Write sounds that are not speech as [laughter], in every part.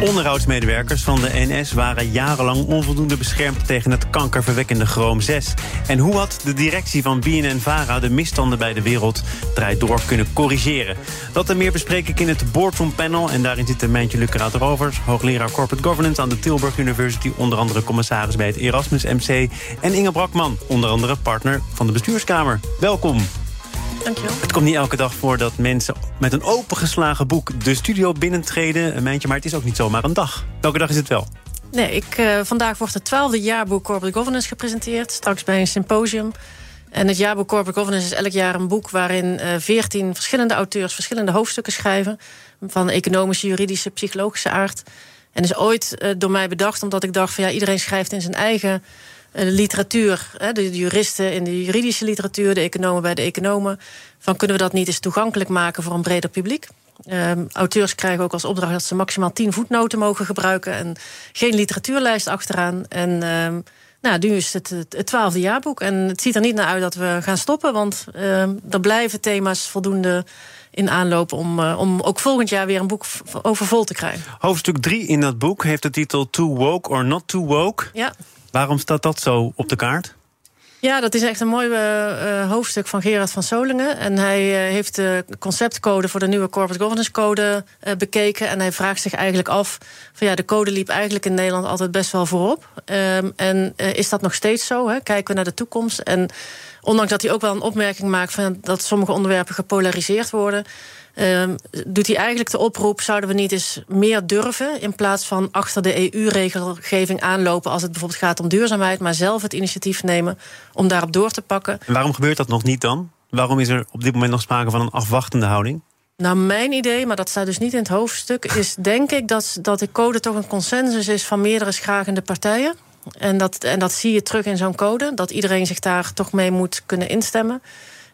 Onderhoudsmedewerkers van de NS waren jarenlang onvoldoende beschermd tegen het kankerverwekkende chroom 6. En hoe had de directie van BNN-Vara de misstanden bij de wereld draait door kunnen corrigeren? Dat en meer bespreek ik in het Boardroom Panel. En daarin zitten Mijntje Lucraat Rovers, hoogleraar Corporate Governance aan de Tilburg University, onder andere commissaris bij het Erasmus MC. En Inge Brakman, onder andere partner van de bestuurskamer. Welkom. Dankjewel. Het komt niet elke dag voor dat mensen met een opengeslagen boek de studio binnentreden. Een mijntje, maar het is ook niet zomaar een dag. Welke dag is het wel? Nee, ik, uh, vandaag wordt het twaalfde jaarboek Corporate Governance gepresenteerd. Straks bij een symposium. En het jaarboek Corporate Governance is elk jaar een boek... waarin uh, veertien verschillende auteurs verschillende hoofdstukken schrijven... van economische, juridische, psychologische aard. En is ooit uh, door mij bedacht omdat ik dacht... van ja, iedereen schrijft in zijn eigen de literatuur, de juristen in de juridische literatuur, de economen bij de economen, van kunnen we dat niet eens toegankelijk maken voor een breder publiek? Um, auteurs krijgen ook als opdracht dat ze maximaal tien voetnoten mogen gebruiken en geen literatuurlijst achteraan. En um, nou, nu is het het twaalfde jaarboek en het ziet er niet naar uit dat we gaan stoppen, want um, er blijven thema's voldoende in aanloop om, uh, om ook volgend jaar weer een boek over vol te krijgen. Hoofdstuk 3 in dat boek heeft de titel Too Woke or Not Too Woke. Ja. Waarom staat dat zo op de kaart? Ja, dat is echt een mooi uh, hoofdstuk van Gerard van Solingen. En hij uh, heeft de conceptcode voor de nieuwe Corporate Governance Code bekeken. En hij vraagt zich eigenlijk af: van ja, de code liep eigenlijk in Nederland altijd best wel voorop. Um, en is dat nog steeds zo? Hè? Kijken we naar de toekomst? En ondanks dat hij ook wel een opmerking maakt van dat sommige onderwerpen gepolariseerd worden. Um, doet hij eigenlijk de oproep: zouden we niet eens meer durven in plaats van achter de EU-regelgeving aanlopen als het bijvoorbeeld gaat om duurzaamheid, maar zelf het initiatief nemen om daarop door te pakken? En waarom gebeurt dat nog niet dan? Waarom is er op dit moment nog sprake van een afwachtende houding? Nou, mijn idee, maar dat staat dus niet in het hoofdstuk, is denk ik dat, dat de code toch een consensus is van meerdere schragende partijen. En dat, en dat zie je terug in zo'n code, dat iedereen zich daar toch mee moet kunnen instemmen.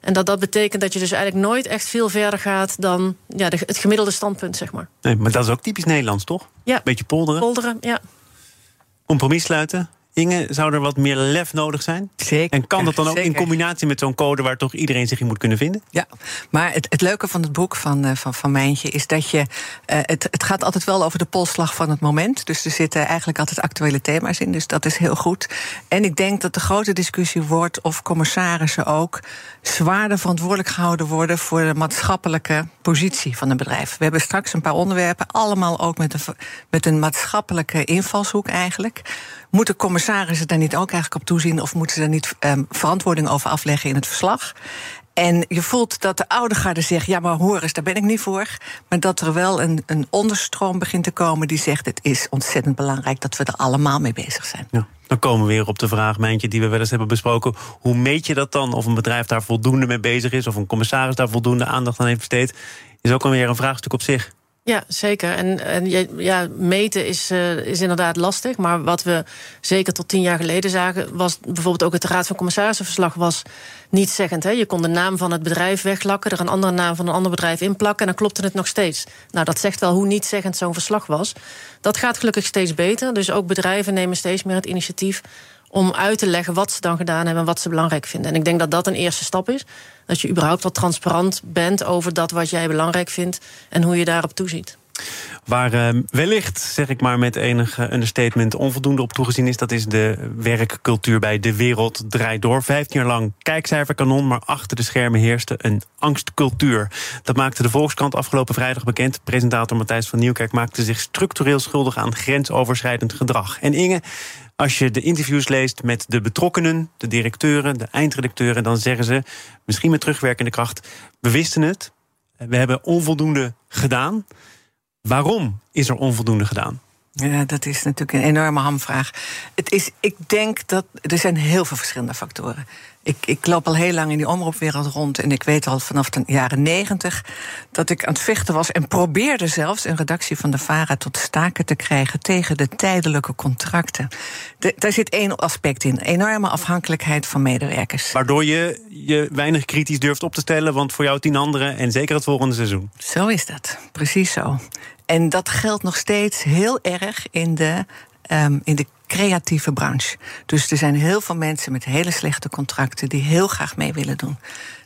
En dat dat betekent dat je dus eigenlijk nooit echt veel verder gaat dan ja, de, het gemiddelde standpunt, zeg maar. Nee, maar dat is ook typisch Nederlands, toch? Ja. Beetje polderen. Polderen, ja. Compromis sluiten. Inge, zou er wat meer lef nodig zijn? Zeker. En kan dat dan ook zeker. in combinatie met zo'n code waar toch iedereen zich in moet kunnen vinden? Ja, maar het, het leuke van het boek van, uh, van, van Mijntje is dat je. Uh, het, het gaat altijd wel over de polsslag van het moment. Dus er zitten eigenlijk altijd actuele thema's in. Dus dat is heel goed. En ik denk dat de grote discussie wordt of commissarissen ook zwaarder verantwoordelijk gehouden worden voor de maatschappelijke positie van een bedrijf. We hebben straks een paar onderwerpen, allemaal ook met een, met een maatschappelijke invalshoek eigenlijk. Moeten commissarissen daar niet ook eigenlijk op toezien of moeten ze daar niet um, verantwoording over afleggen in het verslag? En je voelt dat de oude garde zegt: ja, maar hoor eens, daar ben ik niet voor. Maar dat er wel een, een onderstroom begint te komen die zegt: het is ontzettend belangrijk dat we er allemaal mee bezig zijn. Ja. Dan komen we weer op de vraag, Mijntje, die we wel eens hebben besproken. Hoe meet je dat dan? Of een bedrijf daar voldoende mee bezig is, of een commissaris daar voldoende aandacht aan heeft besteed, is ook alweer een vraagstuk op zich. Ja, zeker. En, en ja, meten is, uh, is inderdaad lastig. Maar wat we zeker tot tien jaar geleden zagen, was bijvoorbeeld ook het Raad van Commissarissenverslag was niet zeggend. Hè? Je kon de naam van het bedrijf weglakken, er een andere naam van een ander bedrijf inplakken en dan klopte het nog steeds. Nou, dat zegt wel hoe niet zeggend zo'n verslag was. Dat gaat gelukkig steeds beter. Dus ook bedrijven nemen steeds meer het initiatief om uit te leggen wat ze dan gedaan hebben en wat ze belangrijk vinden. En ik denk dat dat een eerste stap is. Dat je überhaupt wat transparant bent over dat wat jij belangrijk vindt en hoe je daarop toeziet. Waar uh, wellicht, zeg ik maar met enig understatement, onvoldoende op toegezien is, dat is de werkcultuur bij De Wereld Draait Door. Vijftien jaar lang kijkcijferkanon, maar achter de schermen heerste een angstcultuur. Dat maakte de Volkskrant afgelopen vrijdag bekend. Presentator Matthijs van Nieuwkerk maakte zich structureel schuldig aan grensoverschrijdend gedrag. En Inge, als je de interviews leest met de betrokkenen, de directeuren, de eindredacteuren, dan zeggen ze, misschien met terugwerkende kracht, we wisten het, we hebben onvoldoende gedaan. Waarom is er onvoldoende gedaan? Ja, dat is natuurlijk een enorme hamvraag. Het is, ik denk dat er zijn heel veel verschillende factoren. Ik, ik loop al heel lang in die omroepwereld rond. En ik weet al vanaf de jaren negentig dat ik aan het vechten was. En probeerde zelfs een redactie van de VARA tot staken te krijgen tegen de tijdelijke contracten. De, daar zit één aspect in: enorme afhankelijkheid van medewerkers. Waardoor je je weinig kritisch durft op te stellen, want voor jou tien anderen en zeker het volgende seizoen. Zo is dat, precies zo. En dat geldt nog steeds heel erg in de, um, in de creatieve branche. Dus er zijn heel veel mensen met hele slechte contracten die heel graag mee willen doen.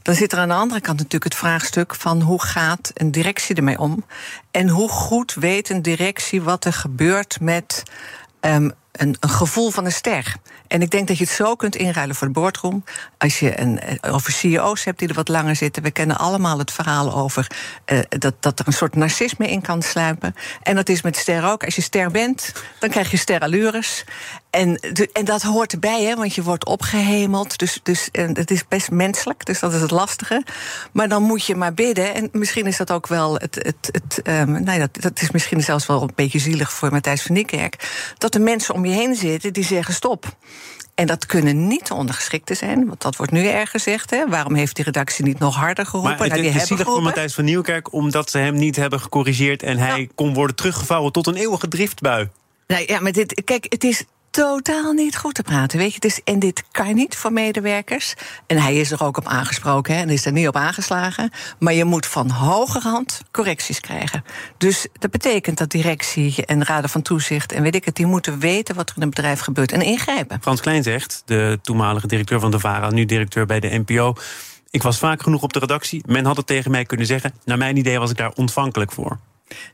Dan zit er aan de andere kant natuurlijk het vraagstuk van hoe gaat een directie ermee om? En hoe goed weet een directie wat er gebeurt met um, een, een, gevoel van een ster. En ik denk dat je het zo kunt inruilen voor de boardroom. Als je een, eh, over CEO's hebt die er wat langer zitten. We kennen allemaal het verhaal over uh, dat, dat er een soort narcisme in kan sluipen. En dat is met ster ook. Als je ster bent, dan krijg je sterallures. En, en dat hoort erbij, hè, want je wordt opgehemeld. Dus, dus het is best menselijk, dus dat is het lastige. Maar dan moet je maar bidden. En misschien is dat ook wel het. het, het um, nou, dat, dat is misschien zelfs wel een beetje zielig voor Matthijs van Niekerk. Dat de mensen om je heen zitten die zeggen: stop. En dat kunnen niet de ondergeschikten zijn, want dat wordt nu erg gezegd. Hè. Waarom heeft die redactie niet nog harder geroepen? Maar het, nou, is zielig voor Matthijs van Nieuwkerk... omdat ze hem niet hebben gecorrigeerd... en hij kon worden teruggevouwen tot een eeuwige driftbui. Nee, ja, maar dit, kijk, het is totaal niet goed te praten. Weet je, dus, en dit kan niet voor medewerkers. En hij is er ook op aangesproken hè, en is er niet op aangeslagen. Maar je moet van hogerhand correcties krijgen. Dus dat betekent dat directie en raden van toezicht en weet ik het, die moeten weten wat er in een bedrijf gebeurt en ingrijpen. Frans Klein zegt, de toenmalige directeur van de VARA, nu directeur bij de NPO. Ik was vaak genoeg op de redactie. Men had het tegen mij kunnen zeggen. Naar mijn idee was ik daar ontvankelijk voor.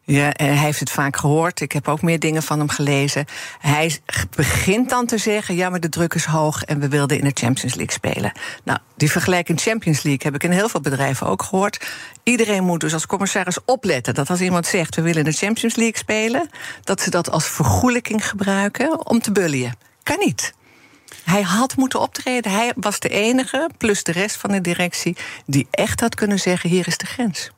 Ja, hij heeft het vaak gehoord. Ik heb ook meer dingen van hem gelezen. Hij begint dan te zeggen: ja, maar de druk is hoog en we wilden in de Champions League spelen. Nou, die vergelijking Champions League heb ik in heel veel bedrijven ook gehoord. Iedereen moet dus als commissaris opletten dat als iemand zegt: we willen in de Champions League spelen, dat ze dat als vergoelijking gebruiken om te bullyen. Kan niet. Hij had moeten optreden. Hij was de enige, plus de rest van de directie, die echt had kunnen zeggen: hier is de grens.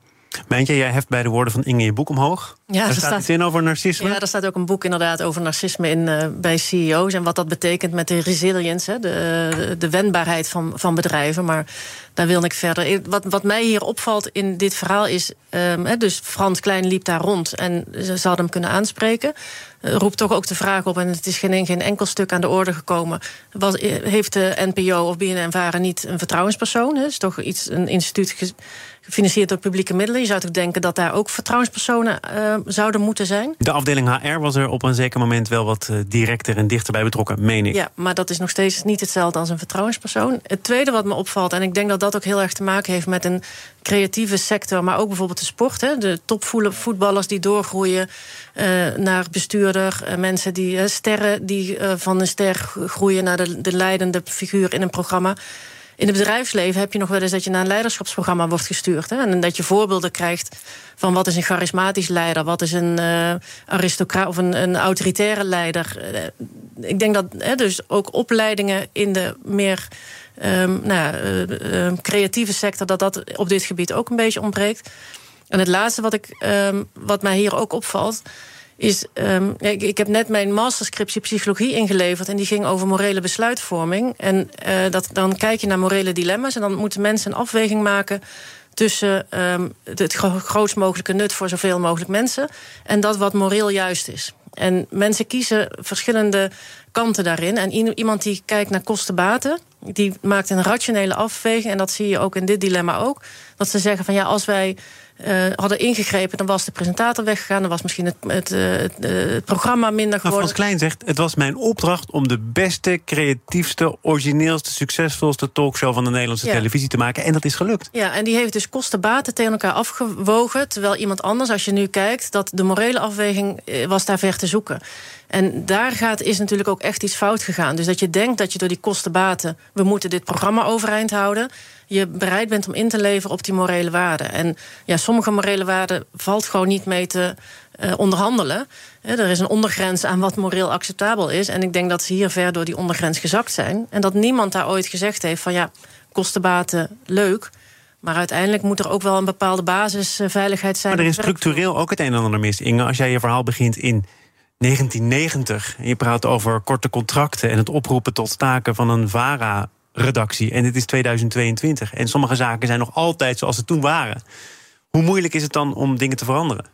Mijntje, jij heft bij de woorden van Inge je boek omhoog. Ja, er staat, iets in over narcisme. Ja, er staat ook een boek inderdaad over narcisme in uh, bij CEO's... en wat dat betekent met de resilience, hè, de, de wendbaarheid van, van bedrijven. Maar daar wil ik verder. Wat, wat mij hier opvalt in dit verhaal is... Um, dus Frans Klein liep daar rond en ze hadden hem kunnen aanspreken. Uh, roept toch ook de vraag op, en het is geen, geen enkel stuk aan de orde gekomen... Was, heeft de NPO of BNN-Vara niet een vertrouwenspersoon? Het is toch iets, een instituut gefinancierd door publieke middelen. Je zou toch denken dat daar ook vertrouwenspersonen uh, zouden moeten zijn? De afdeling HR was er op een zeker moment wel wat uh, directer en dichter bij betrokken, meen ik. Ja, maar dat is nog steeds niet hetzelfde als een vertrouwenspersoon. Het tweede wat me opvalt, en ik denk dat dat ook heel erg te maken heeft met een creatieve sector, maar ook bijvoorbeeld de sport. Hè, de topvoetballers die doorgroeien uh, naar bestuurder, mensen die sterren die van een ster groeien naar de, de leidende figuur in een programma. In het bedrijfsleven heb je nog wel eens dat je naar een leiderschapsprogramma wordt gestuurd. Hè? En dat je voorbeelden krijgt van wat is een charismatisch leider, wat is een uh, aristocraat of een, een autoritaire leider. Uh, ik denk dat hè, dus ook opleidingen in de meer um, nou, uh, creatieve sector, dat dat op dit gebied ook een beetje ontbreekt. En het laatste wat, ik, um, wat mij hier ook opvalt is, um, ik, heb net mijn masterscriptie psychologie ingeleverd... en die ging over morele besluitvorming. En uh, dat, dan kijk je naar morele dilemma's... en dan moeten mensen een afweging maken tussen um, het grootst mogelijke nut voor zoveel mogelijk mensen... en dat wat moreel juist is. En mensen kiezen verschillende kanten daarin. En iemand die kijkt naar kosten-baten, die maakt een rationele afweging... en dat zie je ook in dit dilemma ook. Dat ze zeggen van ja, als wij uh, hadden ingegrepen, dan was de presentator weggegaan. Dan was misschien het, het, uh, het, het programma minder geworden. Maar Frans Klein zegt, het was mijn opdracht om de beste, creatiefste, origineelste, succesvolste talkshow van de Nederlandse ja. televisie te maken. En dat is gelukt. Ja, en die heeft dus kosten-baten tegen elkaar afgewogen. Terwijl iemand anders, als je nu kijkt, dat de morele afweging was daar ver te zoeken. En daar gaat, is natuurlijk ook echt iets fout gegaan. Dus dat je denkt dat je door die kostenbaten... we moeten dit programma overeind houden... je bereid bent om in te leveren op die morele waarden. En ja, sommige morele waarden valt gewoon niet mee te uh, onderhandelen. er is een ondergrens aan wat moreel acceptabel is. En ik denk dat ze hier ver door die ondergrens gezakt zijn. En dat niemand daar ooit gezegd heeft van... ja, kostenbaten, leuk... Maar uiteindelijk moet er ook wel een bepaalde basisveiligheid zijn. Maar er is structureel ook het een en ander mis, Inge. Als jij je verhaal begint in 1990. En je praat over korte contracten en het oproepen tot staken van een VARA redactie. En dit is 2022. En sommige zaken zijn nog altijd zoals ze toen waren. Hoe moeilijk is het dan om dingen te veranderen?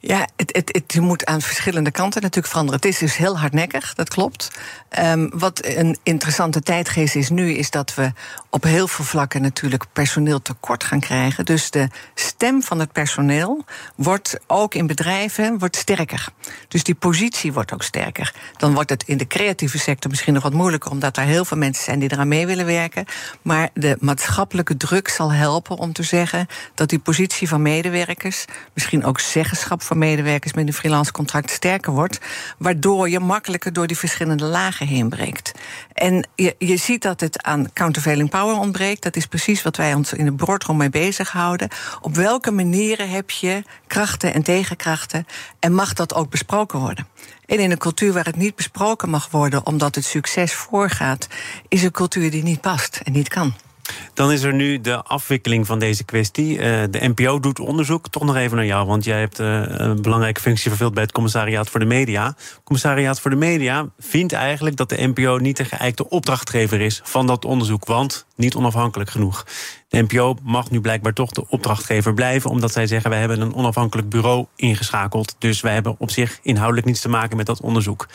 Ja, het, het, het, moet aan verschillende kanten natuurlijk veranderen. Het is dus heel hardnekkig, dat klopt. Um, wat een interessante tijdgeest is nu, is dat we op heel veel vlakken natuurlijk personeel tekort gaan krijgen. Dus de stem van het personeel wordt ook in bedrijven wordt sterker. Dus die positie wordt ook sterker. Dan wordt het in de creatieve sector misschien nog wat moeilijker, omdat er heel veel mensen zijn die eraan mee willen werken. Maar de maatschappelijke druk zal helpen om te zeggen dat die positie van medewerkers, misschien ook zeggenschap van medewerkers met een freelance contract sterker wordt. Waardoor je makkelijker door die verschillende lagen heen breekt. En je, je ziet dat het aan countervailing power ontbreekt. Dat is precies wat wij ons in de boardroom mee bezighouden. Op welke manieren heb je krachten en tegenkrachten? En mag dat ook besproken worden? En in een cultuur waar het niet besproken mag worden omdat het succes voorgaat, is een cultuur die niet past en niet kan. Dan is er nu de afwikkeling van deze kwestie. Uh, de NPO doet onderzoek. Toch nog even naar jou, want jij hebt uh, een belangrijke functie vervuld bij het Commissariaat voor de Media. Het Commissariaat voor de Media vindt eigenlijk dat de NPO niet de geëikte opdrachtgever is van dat onderzoek, want niet onafhankelijk genoeg. De NPO mag nu blijkbaar toch de opdrachtgever blijven, omdat zij zeggen: wij hebben een onafhankelijk bureau ingeschakeld. Dus wij hebben op zich inhoudelijk niets te maken met dat onderzoek.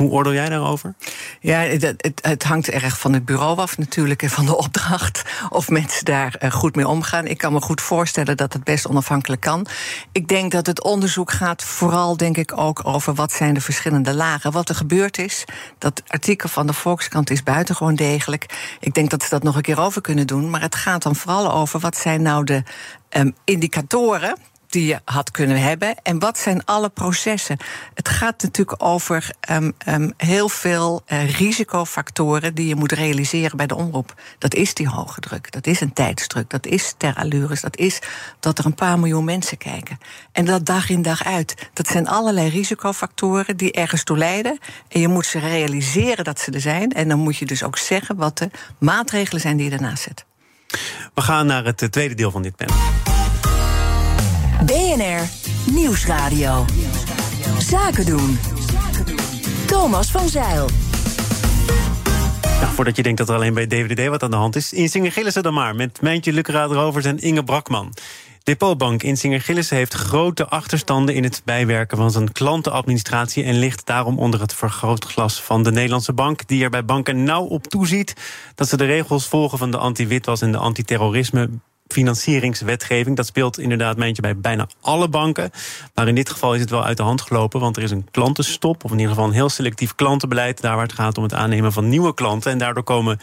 Hoe oordeel jij daarover? Ja, het, het, hangt erg van het bureau af natuurlijk en van de opdracht. Of mensen daar eh, goed mee omgaan. Ik kan me goed voorstellen dat het best onafhankelijk kan. Ik denk dat het onderzoek gaat vooral, denk ik, ook over wat zijn de verschillende lagen. Wat er gebeurd is. Dat artikel van de Volkskrant is buitengewoon degelijk. Ik denk dat ze dat nog een keer over kunnen doen. Maar het gaat dan vooral over wat zijn nou de um, indicatoren die je had kunnen hebben. En wat zijn alle processen? Het gaat natuurlijk over um, um, heel veel uh, risicofactoren die je moet realiseren bij de omroep. Dat is die hoge druk, dat is een tijdsdruk, dat is terallures, dat is dat er een paar miljoen mensen kijken. En dat dag in dag uit. Dat zijn allerlei risicofactoren die ergens toe leiden. En je moet ze realiseren dat ze er zijn. En dan moet je dus ook zeggen wat de maatregelen zijn die je daarnaast zet. We gaan naar het tweede deel van dit panel. BNR Nieuwsradio. Zaken doen. Thomas van Zeil. Ja, voordat je denkt dat er alleen bij DVD wat aan de hand is, inzingen Gillissen dan maar met Mijntje Lukkeraad Rovers en Inge Brakman. Depotbank Insinger Gillissen heeft grote achterstanden in het bijwerken van zijn klantenadministratie en ligt daarom onder het vergrootglas van de Nederlandse bank, die er bij banken nauw op toeziet dat ze de regels volgen van de anti-witwas en de antiterrorisme financieringswetgeving. Dat speelt inderdaad, meentje, bij bijna alle banken. Maar in dit geval is het wel uit de hand gelopen, want er is een klantenstop, of in ieder geval een heel selectief klantenbeleid, daar waar het gaat om het aannemen van nieuwe klanten. En daardoor komen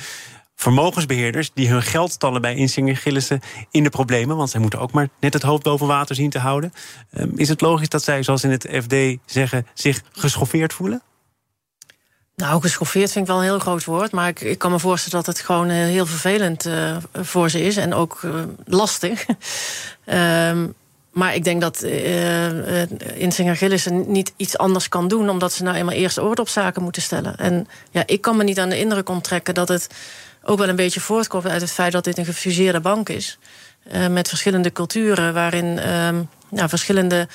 vermogensbeheerders die hun geld stallen bij Insinger Gillissen in de problemen, want zij moeten ook maar net het hoofd boven water zien te houden. Ehm, is het logisch dat zij, zoals in het FD zeggen, zich geschoffeerd voelen? Nou, geschoffeerd vind ik wel een heel groot woord. Maar ik, ik kan me voorstellen dat het gewoon uh, heel vervelend uh, voor ze is. En ook uh, lastig. um, [laughs] maar ik denk dat Insinger Gillissen niet iets anders kan doen... omdat ze nou eenmaal eerst orde op zaken moeten stellen. En ja, ik kan me niet aan de indruk onttrekken... dat het ook wel een beetje voortkomt uit het feit dat dit een gefuseerde bank is. met verschillende culturen waarin nou, verschillende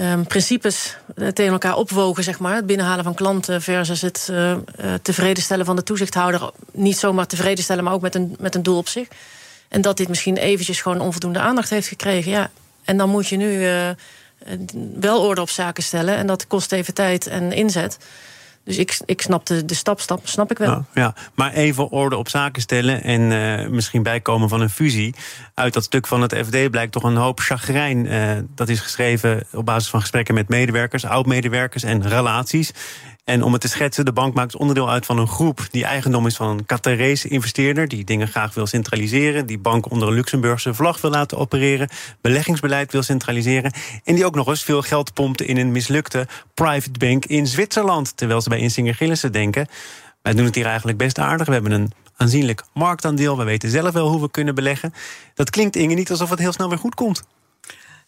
um, principes tegen elkaar opwogen, zeg maar. Het binnenhalen van klanten versus het uh, uh, tevreden stellen van de toezichthouder. Niet zomaar tevreden stellen, maar ook met een, met een doel op zich. En dat dit misschien eventjes gewoon onvoldoende aandacht heeft gekregen. Ja. En dan moet je nu wel orde op zaken stellen. En dat kost even tijd en inzet. Dus ik, ik snap de, stap, stap snap ik wel. Ja, ja. Maar even orde op zaken stellen en uh, misschien bijkomen van een fusie. Uit dat stuk van het FD blijkt toch een hoop chagrijn. Uh, dat is geschreven op basis van gesprekken met medewerkers, oud-medewerkers en relaties. En om het te schetsen, de bank maakt onderdeel uit van een groep die eigendom is van een Qatarese investeerder, die dingen graag wil centraliseren, die bank onder een Luxemburgse vlag wil laten opereren, beleggingsbeleid wil centraliseren en die ook nog eens veel geld pompte in een mislukte private bank in Zwitserland, terwijl ze bij Insinger Gillissen denken, wij doen het hier eigenlijk best aardig, we hebben een aanzienlijk marktaandeel, we weten zelf wel hoe we kunnen beleggen. Dat klinkt Inge niet alsof het heel snel weer goed komt.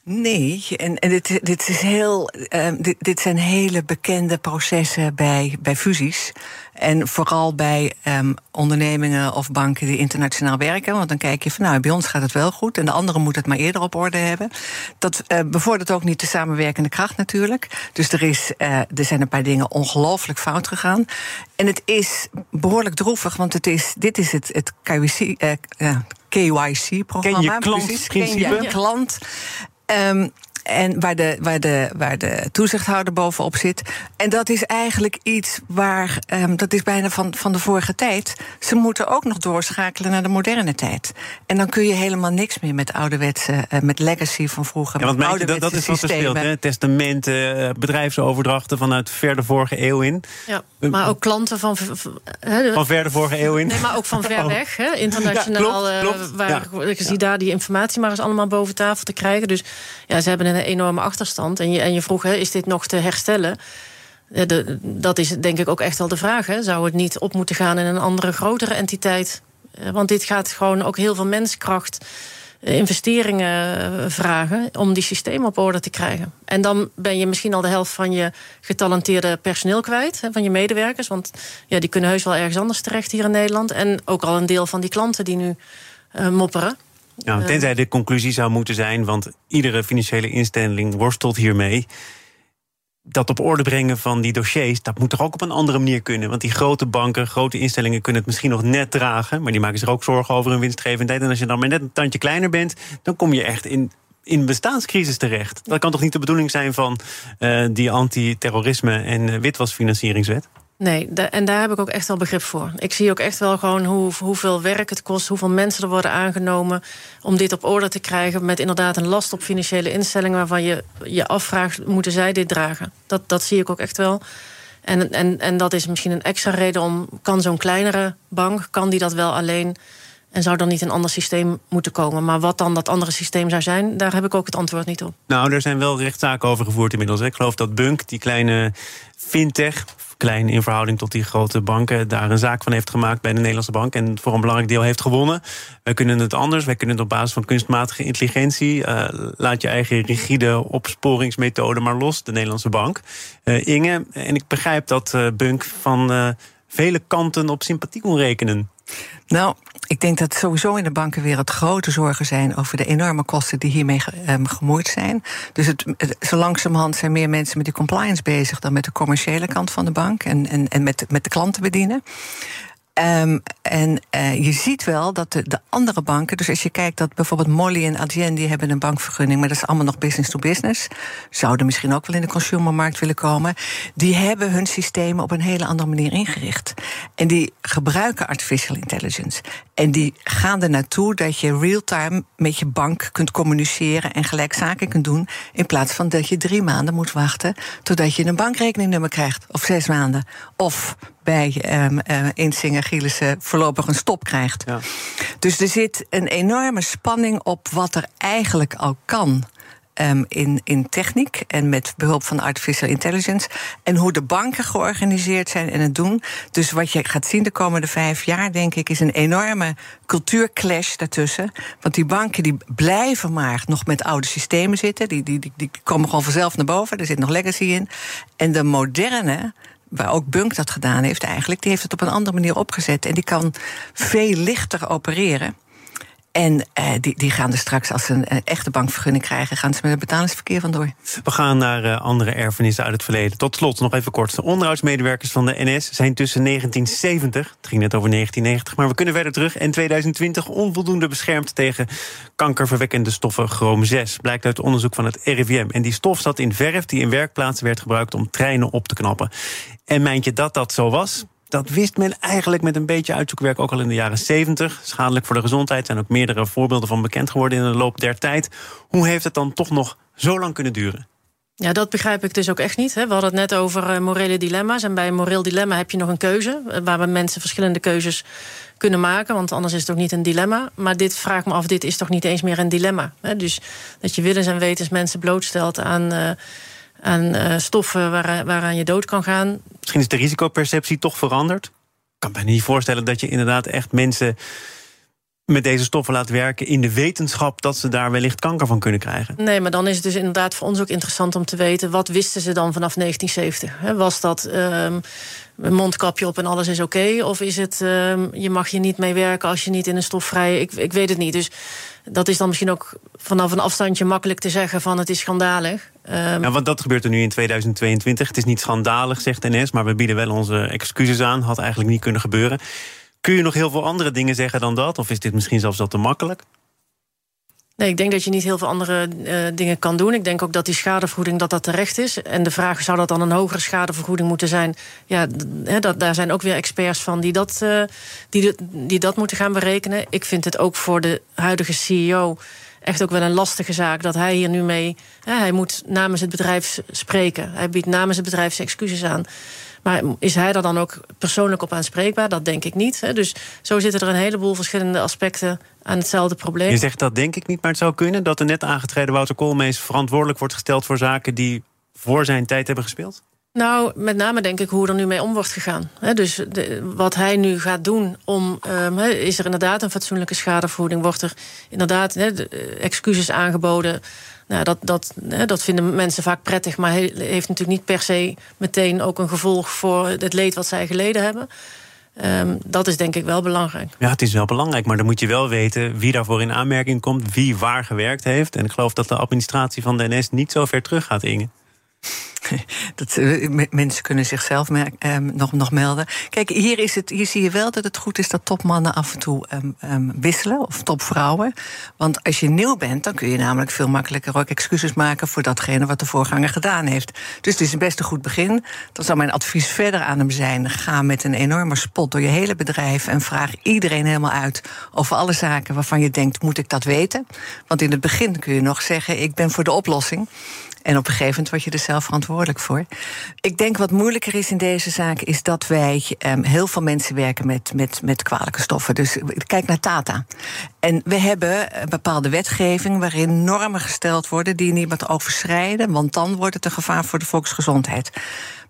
Nee, en, en dit, dit, is heel, uh, dit, dit, zijn hele bekende processen bij, bij fusies. En vooral bij um, ondernemingen of banken die internationaal werken. Want dan kijk je van nou, bij ons gaat het wel goed. En de anderen moeten het maar eerder op orde hebben. Dat uh, bevordert ook niet de samenwerkende kracht natuurlijk. Dus er, is, uh, er zijn een paar dingen ongelooflijk fout gegaan. En het is behoorlijk droevig, want het is, dit is het, het KYC. KYC-programma. Ken je klant, Ken je klant. Um, en waar de, waar, de, waar de toezichthouder bovenop zit. En dat is eigenlijk iets waar, um, dat is bijna van, van de vorige tijd. Ze moeten ook nog doorschakelen naar de moderne tijd. En dan kun je helemaal niks meer met ouderwetse, uh, met legacy van vroeger. Ja, want met je, dat, dat is wat er speelt, hè? Testamenten, bedrijfsoverdrachten vanuit ver de vorige eeuw in. Ja, maar ook klanten van... Van ver de vorige eeuw in. Nee, maar ook van ver [laughs] oh. weg, hè? internationaal. Ja, klopt, klopt. waar ja. ik zie daar die informatie maar eens allemaal boven tafel te krijgen. Dus ja, ze hebben een enorme achterstand. En je, en je vroeg, hè, is dit nog te herstellen? De, dat is denk ik ook echt wel de vraag. Hè. Zou het niet op moeten gaan in een andere, grotere entiteit? Want dit gaat gewoon ook heel veel menskracht, investeringen vragen om die systemen op orde te krijgen. En dan ben je misschien al de helft van je getalenteerde personeel kwijt, van je medewerkers. Want ja, die kunnen heus wel ergens anders terecht hier in Nederland. En ook al een deel van die klanten die nu mopperen. Tenzij de conclusie zou moeten zijn, want iedere financiële instelling worstelt hiermee. Dat op orde brengen van die dossiers, dat moet toch ook op een andere manier kunnen. Want die grote banken, grote instellingen kunnen het misschien nog net dragen. Maar die maken zich ook zorgen over hun winstgevendheid. En als je dan maar net een tandje kleiner bent, dan kom je echt in, in bestaanscrisis terecht. Dat kan toch niet de bedoeling zijn van uh, die antiterrorisme- en witwasfinancieringswet? Nee, en daar heb ik ook echt wel begrip voor. Ik zie ook echt wel gewoon hoe, hoeveel werk het kost, hoeveel mensen er worden aangenomen om dit op orde te krijgen. Met inderdaad een last op financiële instellingen waarvan je je afvraagt: moeten zij dit dragen? Dat, dat zie ik ook echt wel. En, en, en dat is misschien een extra reden om: kan zo'n kleinere bank, kan die dat wel alleen? En zou dan niet een ander systeem moeten komen? Maar wat dan dat andere systeem zou zijn, daar heb ik ook het antwoord niet op. Nou, er zijn wel rechtszaken over gevoerd inmiddels. Ik geloof dat Bunk, die kleine fintech, klein in verhouding tot die grote banken, daar een zaak van heeft gemaakt bij de Nederlandse bank en voor een belangrijk deel heeft gewonnen. Wij kunnen het anders. Wij kunnen het op basis van kunstmatige intelligentie. Uh, laat je eigen rigide opsporingsmethode maar los, de Nederlandse bank. Uh, Inge, en ik begrijp dat uh, Bunk van vele kanten op sympathie kon rekenen. Nou, ik denk dat sowieso in de bankenwereld grote zorgen zijn over de enorme kosten die hiermee um, gemoeid zijn. Dus het, zo langzamerhand zijn meer mensen met die compliance bezig dan met de commerciële kant van de bank en, en, en met, met de klanten bedienen. Um, en uh, je ziet wel dat de, de, andere banken, dus als je kijkt dat bijvoorbeeld Molly en Adyen, die hebben een bankvergunning, maar dat is allemaal nog business to business. Zouden misschien ook wel in de consumermarkt willen komen. Die hebben hun systemen op een hele andere manier ingericht. En die gebruiken artificial intelligence. En die gaan er naartoe dat je real-time met je bank kunt communiceren en gelijk zaken kunt doen. In plaats van dat je drie maanden moet wachten totdat je een bankrekeningnummer krijgt. Of zes maanden. Of bij um, uh, Insinger Gielissen voorlopig een stop krijgt. Ja. Dus er zit een enorme spanning op wat er eigenlijk al kan. Um, in, in techniek en met behulp van artificial intelligence. En hoe de banken georganiseerd zijn en het doen. Dus wat je gaat zien de komende vijf jaar, denk ik, is een enorme cultuurclash daartussen. Want die banken die blijven maar nog met oude systemen zitten. Die, die, die, die komen gewoon vanzelf naar boven. Er zit nog legacy in. En de moderne waar ook Bunk dat gedaan heeft eigenlijk, die heeft het op een andere manier opgezet. En die kan veel lichter opereren. En uh, die, die gaan er straks, als ze een, echte bankvergunning krijgen, gaan ze met het betalingsverkeer vandoor. We gaan naar uh, andere erfenissen uit het verleden. Tot slot nog even kort. De onderhoudsmedewerkers van de NS zijn tussen 1970, het ging net over 1990, maar we kunnen verder terug, en 2020 onvoldoende beschermd tegen kankerverwekkende stoffen chroom 6. Blijkt uit onderzoek van het RIVM. En die stof zat in verf die in werkplaatsen werd gebruikt om treinen op te knappen. En meint je dat dat zo was? Dat wist men eigenlijk met een beetje uitzoekwerk ook al in de jaren 70. Schadelijk voor de gezondheid zijn ook meerdere voorbeelden van bekend geworden in de loop der tijd. Hoe heeft het dan toch nog zo lang kunnen duren? Ja, dat begrijp ik dus ook echt niet. We hadden het net over uh, morele dilemma's. En bij een moreel dilemma heb je nog een keuze. Eh, waar mensen verschillende keuzes kunnen maken. Want anders is het ook niet een dilemma. Maar dit vraagt me af, dit is toch niet eens meer een dilemma. Dus dat je willens en wetens mensen blootstelt aan... Uh, aan stoffen waar, waaraan je dood kan gaan. Misschien is de risicoperceptie toch veranderd? Ik kan me niet voorstellen dat je inderdaad echt mensen met deze stoffen laat werken in de wetenschap dat ze daar wellicht kanker van kunnen krijgen. Nee, maar dan is het dus inderdaad voor ons ook interessant om te weten wat wisten ze dan vanaf 1970? Was dat um, mondkapje op en alles is oké? Of is het um, je mag je niet mee werken als je niet in een stofvrije. Ik, ik weet het niet. Dus dat is dan misschien ook vanaf een afstandje makkelijk te zeggen van het is schandalig. Um, ja, want dat gebeurt er nu in 2022. Het is niet schandalig, zegt NS, maar we bieden wel onze excuses aan. Had eigenlijk niet kunnen gebeuren. Kun je nog heel veel andere dingen zeggen dan dat? Of is dit misschien zelfs al te makkelijk? Nee, ik denk dat je niet heel veel andere uh, dingen kan doen. Ik denk ook dat die schadevergoeding dat dat terecht is. En de vraag zou dat dan een hogere schadevergoeding moeten zijn? Ja, dat, daar zijn ook weer experts van die dat, uh, die, die dat moeten gaan berekenen. Ik vind het ook voor de huidige CEO echt ook wel een lastige zaak dat hij hier nu mee. Hè, hij moet namens het bedrijf spreken. Hij biedt namens het bedrijf excuses aan. Maar is hij er dan ook persoonlijk op aanspreekbaar? Dat denk ik niet. Hè. Dus zo zitten er een heleboel verschillende aspecten aan hetzelfde probleem. Je zegt dat denk ik niet, maar het zou kunnen dat de net aangetreden Wouter Koolmees verantwoordelijk wordt gesteld voor zaken die voor zijn tijd hebben gespeeld? Nou, met name denk ik hoe er nu mee om wordt gegaan. dus de, wat hij nu gaat doen om. Um, is er inderdaad een fatsoenlijke schadevergoeding? Wordt er inderdaad he, excuses aangeboden? Nou, dat, dat, dat vinden mensen vaak prettig, maar heeft natuurlijk niet per se meteen ook een gevolg voor het leed wat zij geleden hebben. Um, dat is denk ik wel belangrijk. Ja, het is wel belangrijk, maar dan moet je wel weten wie daarvoor in aanmerking komt, wie waar gewerkt heeft. En ik geloof dat de administratie van de NS niet zo ver terug gaat, Inge. [laughs] Dat, eh, mensen kunnen zichzelf eh, nog, nog melden. Kijk, hier, is het, hier zie je wel dat het goed is dat topmannen af en toe um, um, wisselen, of topvrouwen. Want als je nieuw bent, dan kun je namelijk veel makkelijker ook excuses maken voor datgene wat de voorganger gedaan heeft. Dus het is een best een goed begin. Dan zou mijn advies verder aan hem zijn: ga met een enorme spot door je hele bedrijf en vraag iedereen helemaal uit over alle zaken waarvan je denkt: moet ik dat weten? Want in het begin kun je nog zeggen: ik ben voor de oplossing. En op een gegeven moment word je er zelf verantwoordelijk voor. Ik denk wat moeilijker is in deze zaak, is dat wij um, heel veel mensen werken met, met, met kwalijke stoffen. Dus kijk naar Tata. En we hebben een bepaalde wetgeving waarin normen gesteld worden die niemand overschrijden, want dan wordt het een gevaar voor de volksgezondheid.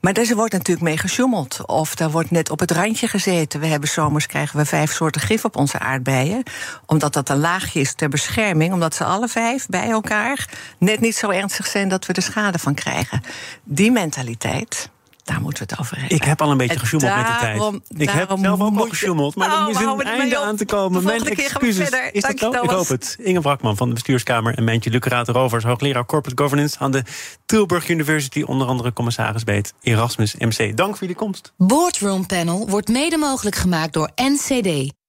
Maar daar wordt natuurlijk mee gesjoemeld. Of daar wordt net op het randje gezeten. We hebben zomers krijgen we vijf soorten gif op onze aardbeien. Omdat dat een laagje is ter bescherming. Omdat ze alle vijf bij elkaar net niet zo ernstig zijn dat we er schade van krijgen. Die mentaliteit daar moeten we het over hebben. Ik heb al een beetje gesjoemeld met de tijd. Ik heb zelf ook al gesjoemeld, maar oh, er is een einde aan te komen. Mijn excuses. Is dat zo? Ik hoop het. Inge Brakman van de bestuurskamer en Mijntje Lucraat Rovers, hoogleraar Corporate Governance aan de Tilburg University, onder andere commissaris bij het Erasmus MC. Dank voor jullie komst. Boardroom Panel wordt mede mogelijk gemaakt door NCD